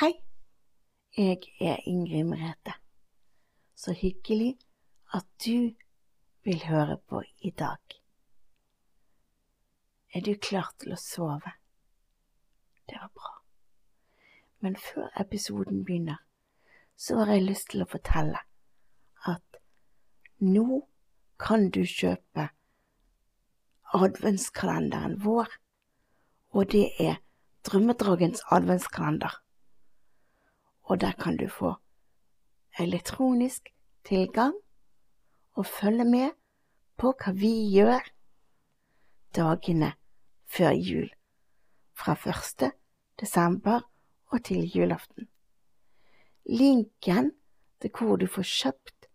Hei, jeg er Ingrid Merete. Så hyggelig at du vil høre på i dag. Er du klar til å sove? Det var bra. Men før episoden begynner, så har jeg lyst til å fortelle at nå kan du kjøpe adventskalenderen vår, og det er Drømmedragens adventskalender. Og der kan du få elektronisk tilgang og følge med på hva vi gjør dagene før jul, fra 1. desember og til julaften. Linken til hvor du får kjøpt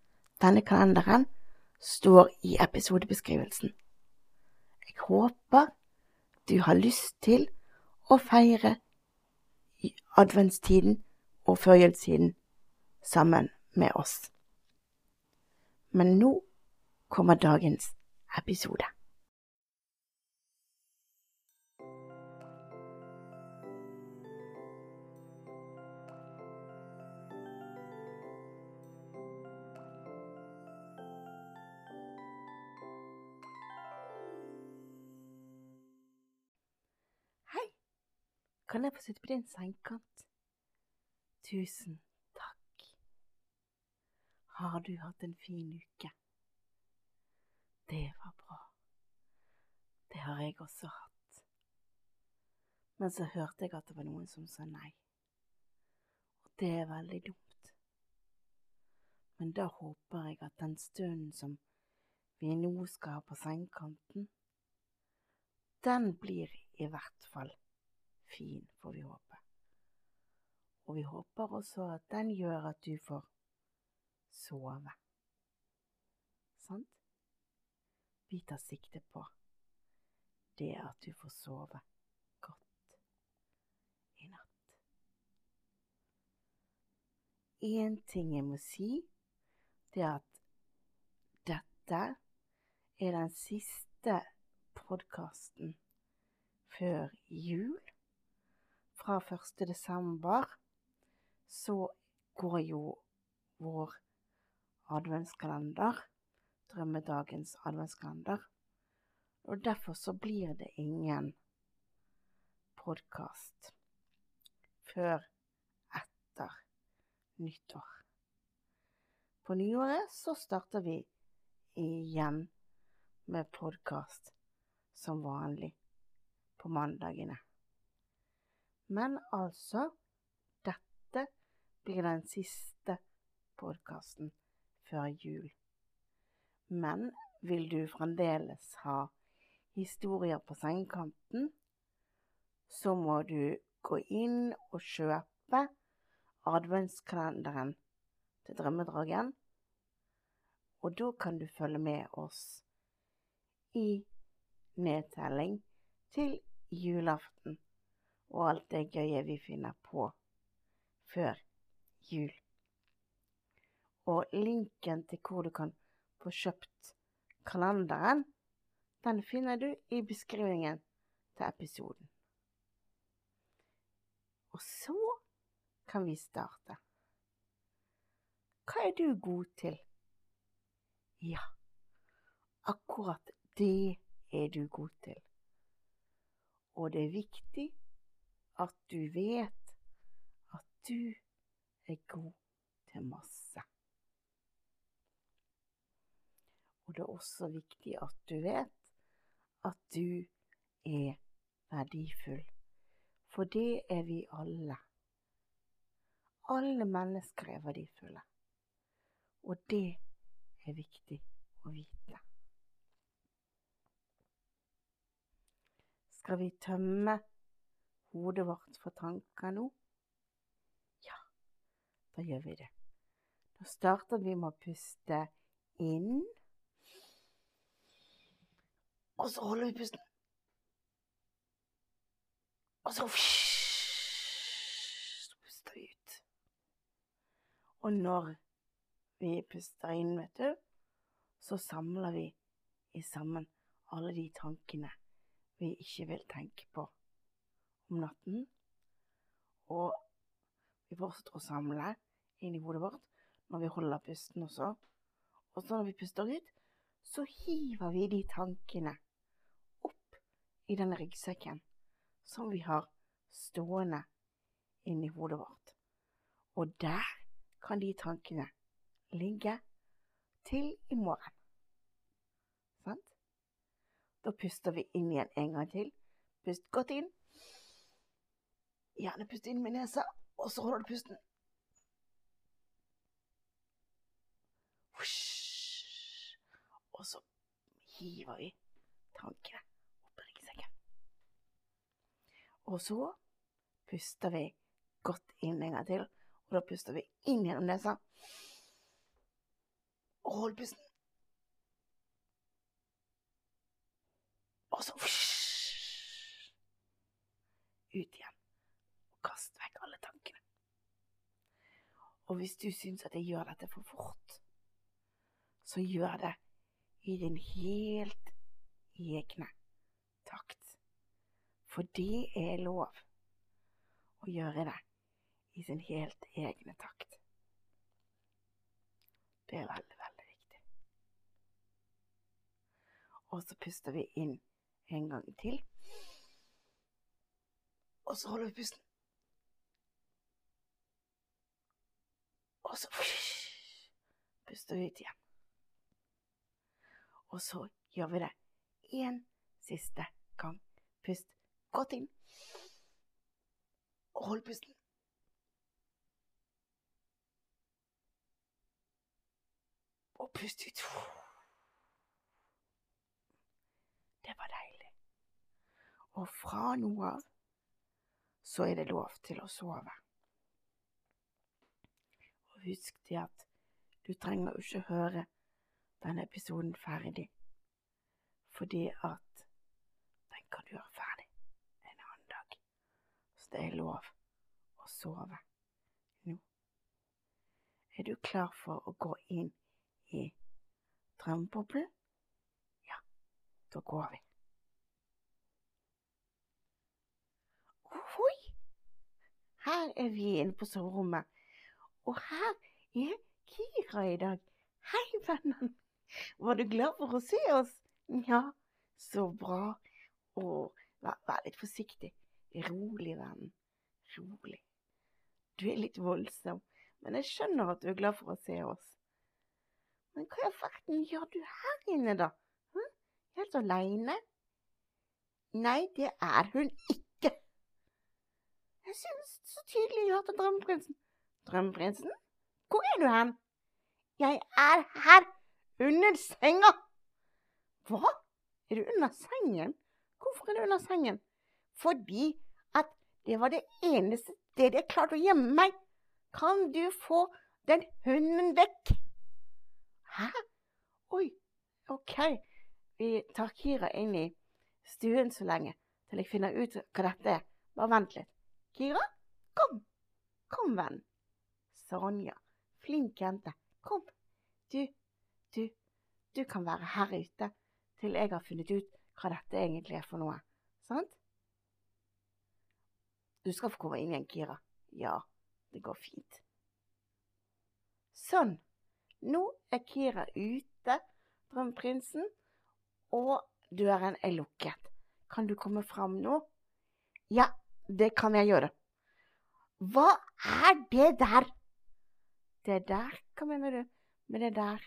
denne kalenderen, står i episodebeskrivelsen. Jeg håper du har lyst til å feire adventstiden og førjulstiden sammen med oss. Men nå kommer dagens episode. Hei, kan jeg få sitte på din sengekant? Tusen takk. Har du hatt en fin uke? Det var bra. Det har jeg også hatt. Men så hørte jeg at det var noen som sa nei. Og det er veldig dumt. Men da håper jeg at den stunden som vi nå skal ha på sengekanten, den blir i hvert fall fin, får vi håpe. Og vi håper også at den gjør at du får sove. Sant? Vi tar sikte på det at du får sove godt i natt. Én ting jeg må si, det er at dette er den siste podkasten før jul. Fra 1. desember så går jo vår adventskalender, Drømmedagens adventskalender, og derfor så blir det ingen podkast før etter nyttår. På nyåret så starter vi igjen med podkast som vanlig på mandagene. Men altså, blir den siste podkasten før jul. Men vil du fremdeles ha historier på sengekanten, så må du gå inn og kjøpe adventskalenderen til Drømmedragen, og da kan du følge med oss i nedtelling til julaften og alt det gøye vi finner på før jul. Og linken til hvor du kan få kjøpt kalenderen, den finner du i beskrivingen til episoden. Og så kan vi starte. Hva er du god til? Ja, akkurat det er du god til. Og det er viktig at du vet at du er god til masse. Og det er også viktig at du vet at du er verdifull, for det er vi alle. Alle mennesker er verdifulle, og det er viktig å vite. Skal vi tømme hodet vårt for tanker nå? Da gjør vi det. Da starter vi med å puste inn. Og så holder vi pusten. Og så puster vi ut. Og når vi puster inn, vet du, så samler vi i sammen alle de tankene vi ikke vil tenke på om natten. Og Vi fortsetter å samle inn i hodet vårt når vi holder pusten også. Og så når vi puster ut, så hiver vi de tankene opp i den ryggsekken som vi har stående inni hodet vårt. Og der kan de tankene ligge til i morgen. Sant? Da puster vi inn igjen en gang til. Pust godt inn. Gjerne pust inn med nesa, og så holder du pusten. Og så hiver vi tankene opp i ryggsekken. Og så puster vi godt inn en gang til, og da puster vi inn gjennom nesa. Og hold pusten. Og så ut igjen. Og kast vekk alle tankene. Og hvis du syns at jeg gjør dette for fort, så gjør det i din helt egne takt. For det er lov å gjøre det i sin helt egne takt. Det er veldig, veldig viktig. Og så puster vi inn en gang til. Og så holder vi pusten. Og så puster vi ut igjen. Og så gjør vi det én siste gang. Pust godt inn. Og hold pusten. Og pust ut. Det var deilig. Og fra nå av så er det lov til å sove. Og husk det at du trenger jo ikke høre denne episoden ferdig, fordi at den kan du gjøre ferdig en annen dag. Så det er lov å sove nå. Er du klar for å gå inn i drømmeboblen? Ja, da går vi. Ohoi! Her er vi inne på soverommet, og her er Kira i dag. Hei, vennen. Var du glad for å se oss? Ja, så bra. Og vær, vær litt forsiktig. Rolig, vennen. Rolig. Du er litt voldsom, men jeg skjønner at du er glad for å se oss. Men hva i all verden gjør du her inne, da? Hm? Helt aleine? Nei, det er hun ikke. Jeg synes så tydelig jeg hørte Drømmeprinsen. Drømmeprinsen? Hvor er du hen? Jeg er her, under senga. Hva? Er du under sengen? Hvorfor er du under sengen? Fordi at det var det eneste stedet jeg klarte å gjemme meg. Kan du få den hunden vekk? Hæ? Oi, ok. Vi tar Kira inn i stuen så lenge til jeg finner ut hva dette er. Bare vent litt. Kira, kom. Kom, venn. Sonja. Flink jente. Kom. Du, du, du kan være her ute til jeg har funnet ut hva dette egentlig er for noe. Sant? Du skal få komme inn igjen, Kira. Ja, det går fint. Sånn. Nå er Kira ute, drømmeprinsen, og døren er lukket. Kan du komme fram nå? Ja, det kan jeg gjøre. Hva er det der? Det der? Hva mener du med det der?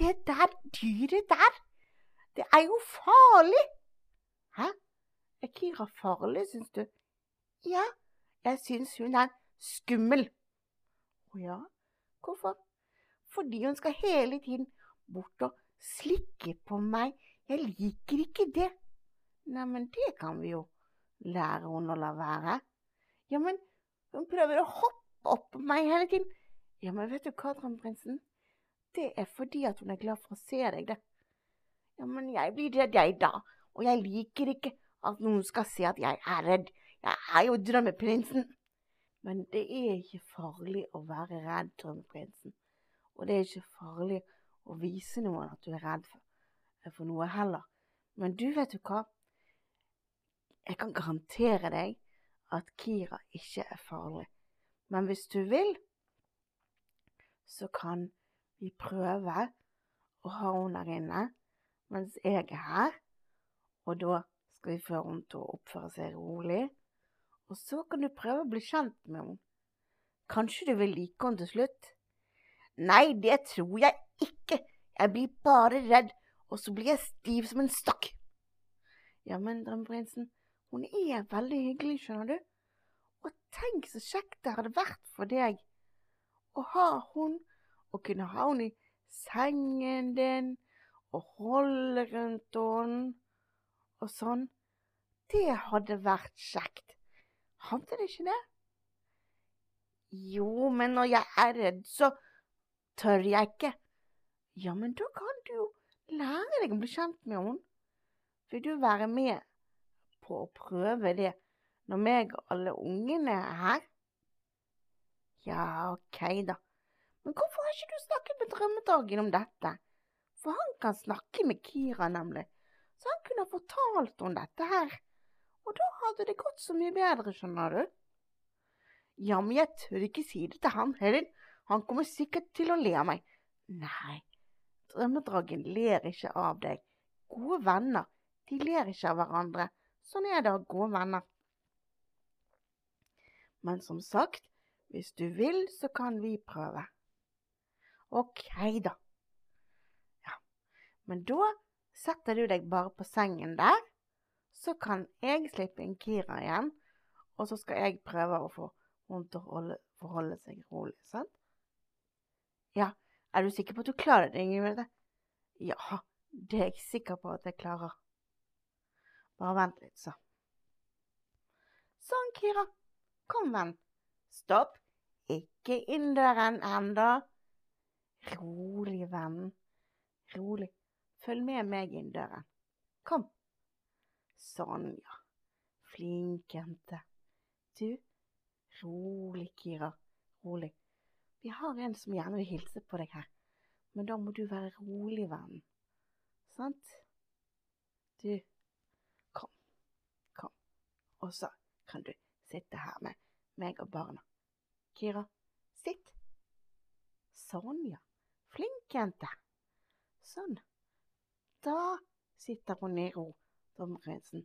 Det der dyret der? Det er jo farlig! Hæ? Er Kira farlig, syns du? Ja, jeg syns hun er skummel. Å ja, hvorfor? Fordi hun skal hele tiden bort og slikke på meg. Jeg liker ikke det. Neimen, det kan vi jo lære henne å la være. Ja, men hun prøver å hoppe opp på meg hele tiden. Ja, men vet du hva, drømmeprinsen? Det er fordi at hun er glad for å se deg, det. Ja, men jeg blir redd, jeg, da. Og jeg liker ikke at noen skal se at jeg er redd. Jeg er jo drømmeprinsen. Men det er ikke farlig å være redd, drømmeprinsen. Og det er ikke farlig å vise noen at du er redd for, for noe heller. Men du, vet du hva? Jeg kan garantere deg at Kira ikke er farlig. Men hvis du vil, så kan vi prøver å ha henne der inne mens jeg er her. Og da skal vi få henne til å oppføre seg rolig. Og så kan du prøve å bli kjent med henne. Kanskje du vil like henne til slutt? Nei, det tror jeg ikke. Jeg blir bare redd, og så blir jeg stiv som en stokk. Ja, men drømmeprinsen, hun er veldig hyggelig, skjønner du. Og tenk så kjekt det hadde vært for deg å ha hun, og kunne ha henne i sengen din, og holde rundt henne, og sånn. Det hadde vært kjekt. Hadde det ikke det? Jo, men når jeg er redd, så tør jeg ikke. Ja, men da kan du jo lære deg å bli kjent med henne. Vil du være med på å prøve det når meg og alle ungene er her? Ja, ok da. Men hvorfor har ikke du snakket med Drømmedragen om dette? For han kan snakke med Kira, nemlig, så han kunne ha fortalt om dette her. Og da hadde det gått så mye bedre, skjønner du. Ja, men jeg tør ikke si det til han heller. Han kommer sikkert til å le av meg. Nei, drømmedragen ler ikke av deg. Gode venner, de ler ikke av hverandre. Sånn er det å ha gode venner. Men som sagt, hvis du vil, så kan vi prøve. Ok, da. Ja, men da setter du deg bare på sengen der. Så kan jeg slippe inn Kira igjen, og så skal jeg prøve å få henne til å forholde seg rolig, sant? Ja, er du sikker på at du klarer det, Ingrid? Ja, det er jeg sikker på at jeg klarer. Bare vent litt, så. Sånn, Kira. Kom, venn. Stopp. Ikke inn døren enda. Rolig, venn. Rolig. Følg med meg inn døren. Kom. Sånn, ja. Flink jente. Du, rolig, Kira. Rolig. Vi har en som gjerne vil hilse på deg her, men da må du være rolig, venn. Sant? Du, kom, kom. Og så kan du sitte her med meg og barna. Kira, sitt. Sånn, ja. Flink jente. Sånn. Da sitter hun i ro, dommerprinsen.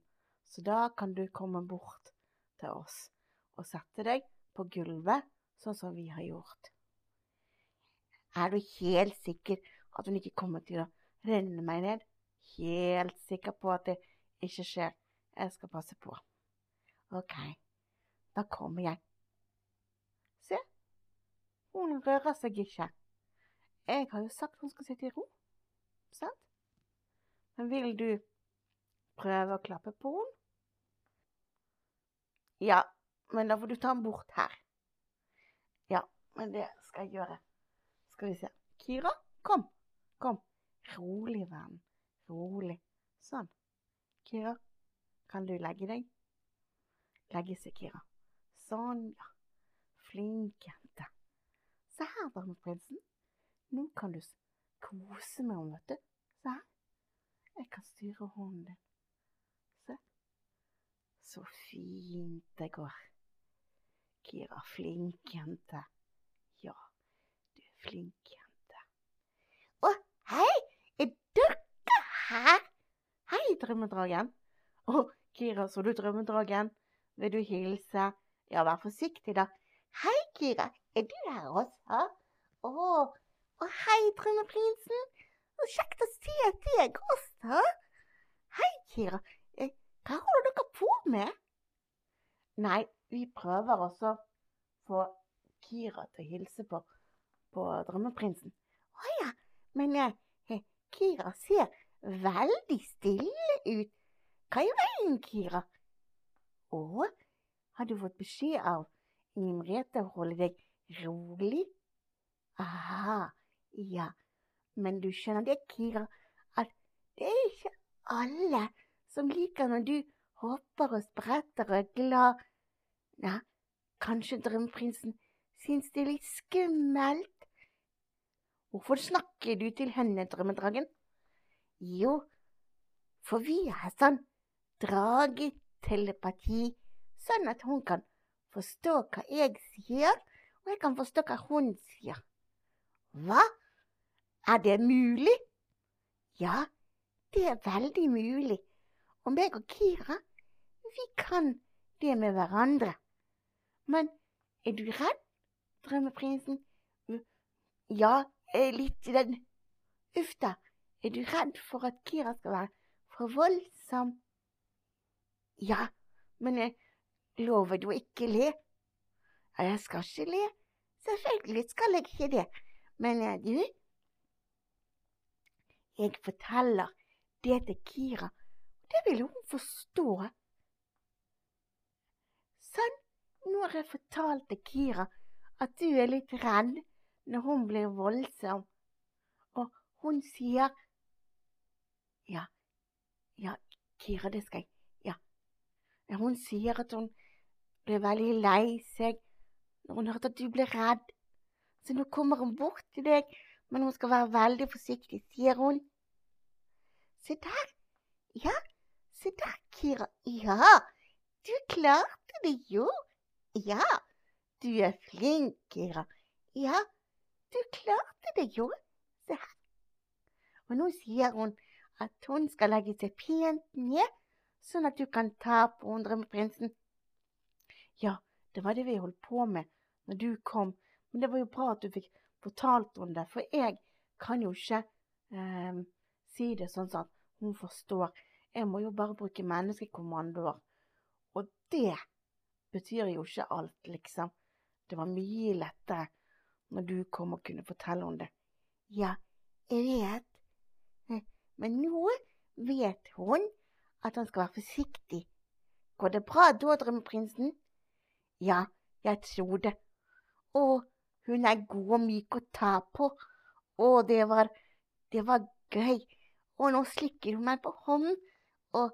Så da kan du komme bort til oss og sette deg på gulvet, sånn som vi har gjort. Er du helt sikker at hun ikke kommer til å renne meg ned? Helt sikker på at det ikke skjer. Jeg skal passe på. Ok, da kommer jeg. Se, hun rører seg ikke. Jeg har jo sagt hun skal sitte i ro, sant? Men vil du prøve å klappe på henne? Ja, men da får du ta den bort her. Ja, men det skal jeg gjøre. Skal vi se. Kira, kom. Kom. Rolig, venn. Rolig. Sånn. Kira, kan du legge deg? Legge seg, Kira. Sånn, ja. Flink jente. Se her, dameprinsen. Nå kan du kose med henne, vet du. Se her. Jeg kan styre hånden din. Se. Så fint det går. Kira, flink jente Ja, du er flink jente. Å, hei, er dere her? Hei, drømmedragen. Å, Kira, så du drømmedragen? Vil du hilse? Ja, vær forsiktig, da. Hei, Kira, er du her også? Å, å hei, drømmeprinsen. Så kjekt å se deg også. Hei, Kira. Eh, hva holder dere på med? Nei, vi prøver også å få Kira til å hilse på på Drømmeprinsen. Å ja, men eh, Kira ser veldig stille ut. Hva i veien, Kira? Å, har du fått beskjed av Inger Merete å holde deg rolig? Aha, ja, men du skjønner det, Kira, at det er ikke alle som liker når du hopper og spretter og er glad. Ja, kanskje drømmeprinsen syns det er litt skummelt? Hvorfor snakker du til henne, drømmedragen? Jo, for vi har sånn dragetelepati, sånn at hun kan forstå hva jeg sier, og jeg kan forstå hva hun sier. Hva? Er det mulig? Ja, det er veldig mulig. Og meg og Kira, vi kan det med hverandre. Men er du redd, drømmeprinsen? Ja, litt i den Uff da, er du redd for at Kira skal være for voldsom? Ja, men jeg lover du ikke le? Jeg skal ikke le. Selvfølgelig skal jeg ikke det. Men du, jeg forteller det til Kira, det vil hun forstå. Sånn, nå har jeg fortalt til Kira at du er litt redd når hun blir voldsom, og hun sier Ja, ja, Kira, det skal jeg Ja. Hun sier at hun ble veldig lei seg når hun hørte at du ble redd. Så nå kommer hun bort til deg, men hun skal være veldig forsiktig, sier hun. Se der. Ja, se der, Kira. Ja, du klarte det jo. Ja, du er flink, Kira. Ja, du klarte det jo. Se her. Og nå sier hun at hun skal legge seg pent ned, sånn at du kan ta på drømmeprinsen. Ja, det var det vi holdt på med når du kom men det var jo bra at du fikk fortalt om det, for jeg kan jo ikke eh, si det sånn at hun forstår. Jeg må jo bare bruke menneskekommandoer. Og det betyr jo ikke alt, liksom. Det var mye lettere når du kom og kunne fortelle om det. Ja, jeg vet. Eh, men nå vet hun at han skal være forsiktig. Går det bra da, drømmeprinsen? Ja, jeg tror det. Og hun er god og myk å ta på. Å, det var, det var gøy. Og nå slikker hun meg på hånden. Og,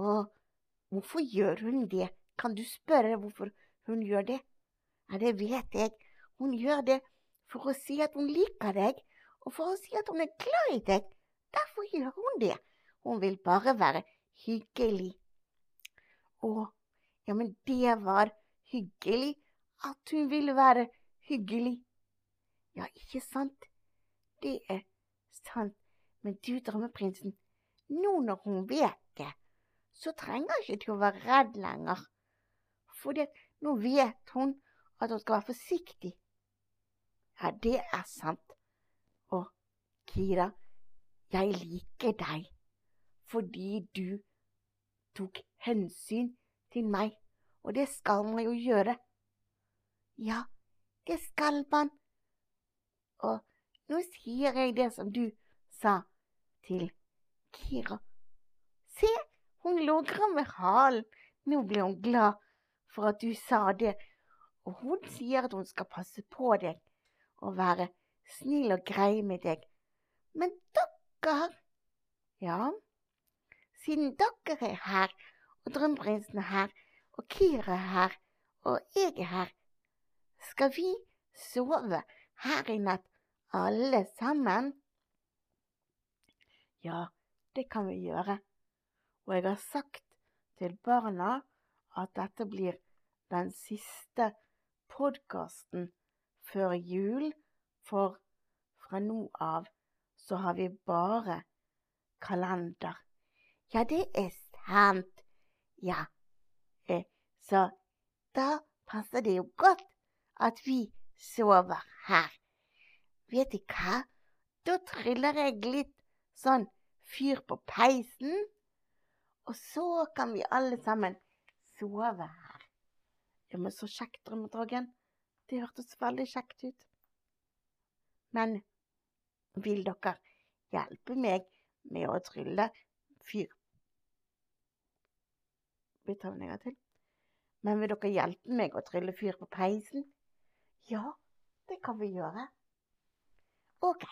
og hvorfor gjør hun det? Kan du spørre hvorfor hun gjør det? Ja, det vet jeg. Hun gjør det for å si at hun liker deg, og for å si at hun er glad i deg. Derfor gjør hun det. Hun vil bare være hyggelig. Å, ja, men det var hyggelig at hun ville være hyggelig. Ja, ikke sant? Det er sant. Men du, drømmeprinsen, nå når hun vet det, så trenger ikke du å være redd lenger. For nå vet hun at hun skal være forsiktig. Ja, det er sant. Og Kira, jeg liker deg fordi du tok hensyn til meg, og det skal man jo gjøre. Ja, det skal man. Og nå sier jeg det som du sa til Kira. Se, hun logrer med halen. Nå blir hun glad for at du sa det. Og hun sier at hun skal passe på deg og være snill og grei med deg. Men dere, ja, siden dere er her, og Drømmeprinsen er her, og Kira er her, og jeg er her, skal vi sove her i natt, alle sammen? Ja, det kan vi gjøre. Og jeg har sagt til barna at dette blir den siste podkasten før jul, for fra nå av så har vi bare kalender. Ja, det er sant. Ja, eh, så da passer det jo godt at vi sover her. Vet du hva? Da triller jeg litt sånn fyr på peisen, og så kan vi alle sammen sove her. Ja, men så kjekt, Drømmedragen. Det hørtes veldig kjekt ut. Men vil dere hjelpe meg med å trylle fyr Vi tar en gang til. Men vil dere hjelpe meg å trylle fyr på peisen? Ja, det kan vi gjøre. Ok,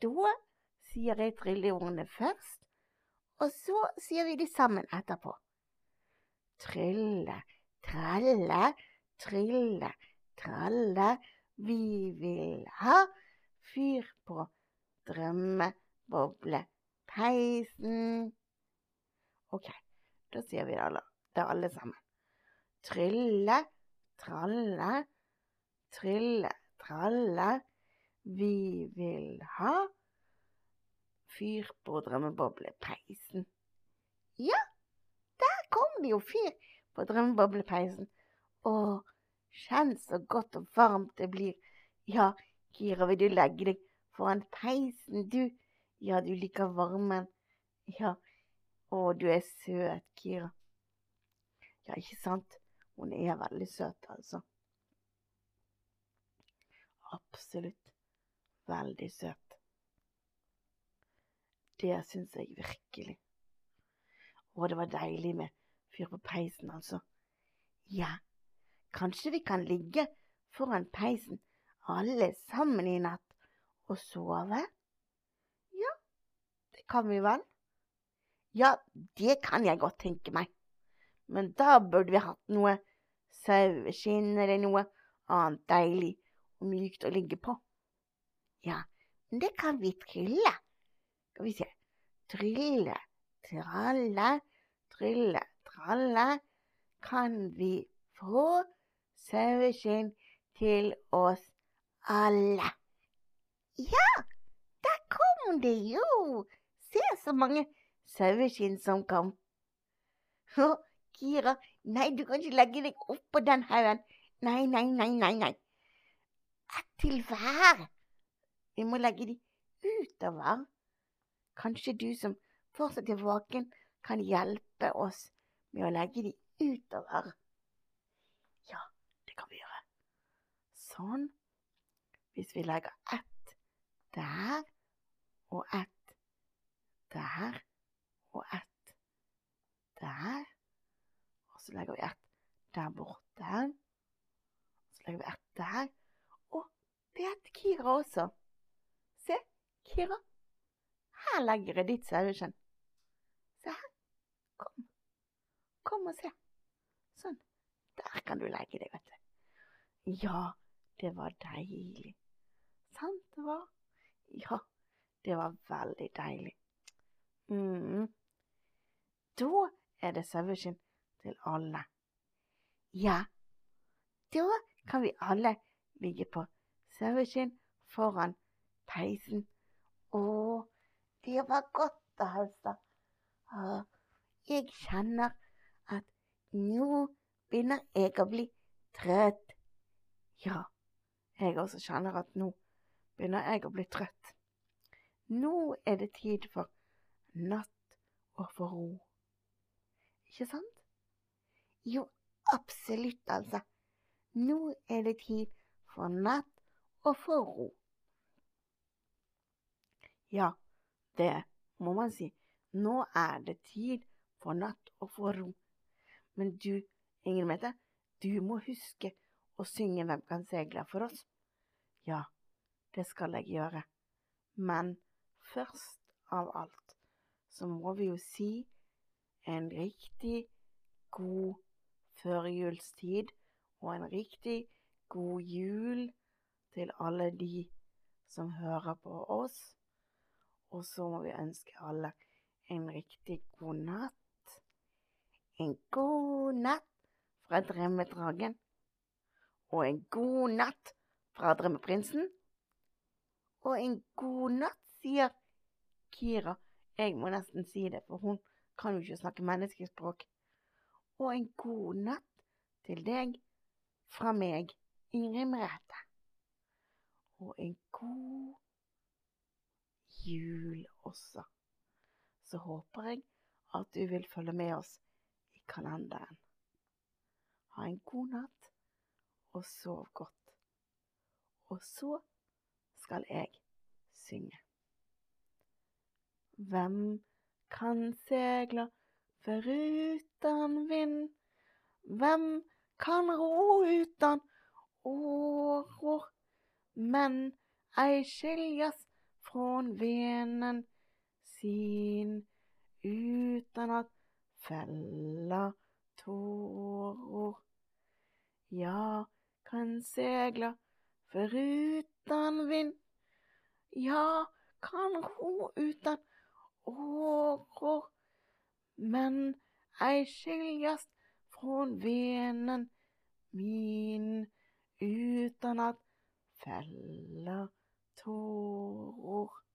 da sier jeg trylleordene først, og så sier vi de sammen etterpå. Trylle, trelle, trylle, tralle, vi vil ha fyr på drømmeboblepeisen. Ok, da sier vi det alle, det alle sammen. Trylle, tralle, trylle, tralle, vi vil ha fyr på drømmeboblepeisen. Ja, der kom det jo fyr på drømmeboblepeisen. Å, kjenn så godt og varmt det blir. Ja, Kira, vil du legge deg foran peisen, du? Ja, du liker varmen. Ja, å, du er søt, Kira. Ja, ikke sant? Hun er veldig søt, altså. Absolutt veldig søt. Det syns jeg virkelig. Å, det var deilig med fyr på peisen, altså. Ja, kanskje vi kan ligge foran peisen alle sammen i natt og sove? Ja, det kan vi vel? Ja, det kan jeg godt tenke meg. Men da burde vi hatt noe saueskinn eller noe annet deilig mykt å ligge på. Ja, men det kan vi trylle. Skal vi se. Trylle, tralle, trylle, tralle. Kan vi få saueskinn til oss alle? Ja, der kom det jo! Se så mange saueskinn som kom. Å, Kira, nei, du kan ikke legge deg oppå den haugen. Nei, nei, nei, nei, nei. Ett til hver. Vi må legge de utover. Kanskje du som fortsatt er våken, kan hjelpe oss med å legge de utover. Ja, det kan vi gjøre. Sånn. Hvis vi legger ett der og ett der og ett der. Og så legger vi ett der borte. Så legger vi ett der. Det heter Kira også. Se, Kira. Her legger jeg ditt saueskinn. Se her. Kom. Kom og se. Sånn. Der kan du legge deg, vet du. Ja, det var deilig. Sant det var? Ja, det var veldig deilig. mm. Da er det saueskinn til alle. Ja, da kan vi alle ligge på saueskinn foran peisen. Å, det var godt å hilse. Jeg kjenner at nå begynner jeg å bli trøtt. Ja, jeg også kjenner at nå begynner jeg å bli trøtt. Nå er det tid for natt og for ro. Ikke sant? Jo, absolutt, altså. Nå er det tid for natt og få ro. Ja, det må man si. Nå er det tid for natt og for ro. Men du, Inger Mette, du må huske å synge Hvem kan seile for oss? Ja, det skal jeg gjøre. Men først av alt så må vi jo si en riktig god førjulstid og en riktig god jul til alle de som hører på oss. Og så må vi ønske alle en riktig god natt. En god natt fra Drømmedragen. Og en god natt fra Drømmeprinsen. Og en god natt, sier Kira. Jeg må nesten si det, for hun kan jo ikke snakke menneskespråk. Og en god natt til deg fra meg, Ingrid Merete. Og en god jul også. Så håper jeg at du vil følge med oss i kalenderen. Ha en god natt, og sov godt. Og så skal jeg synge. Hvem kan segla foruten vind? Hvem kan ro utan åror? Men ei skiljas från venen sin utan att fälla tårer. Jag kan segla förutan vind. Jag kan ro utan åror. Men ei skiljas från venen min Uten at feller tårer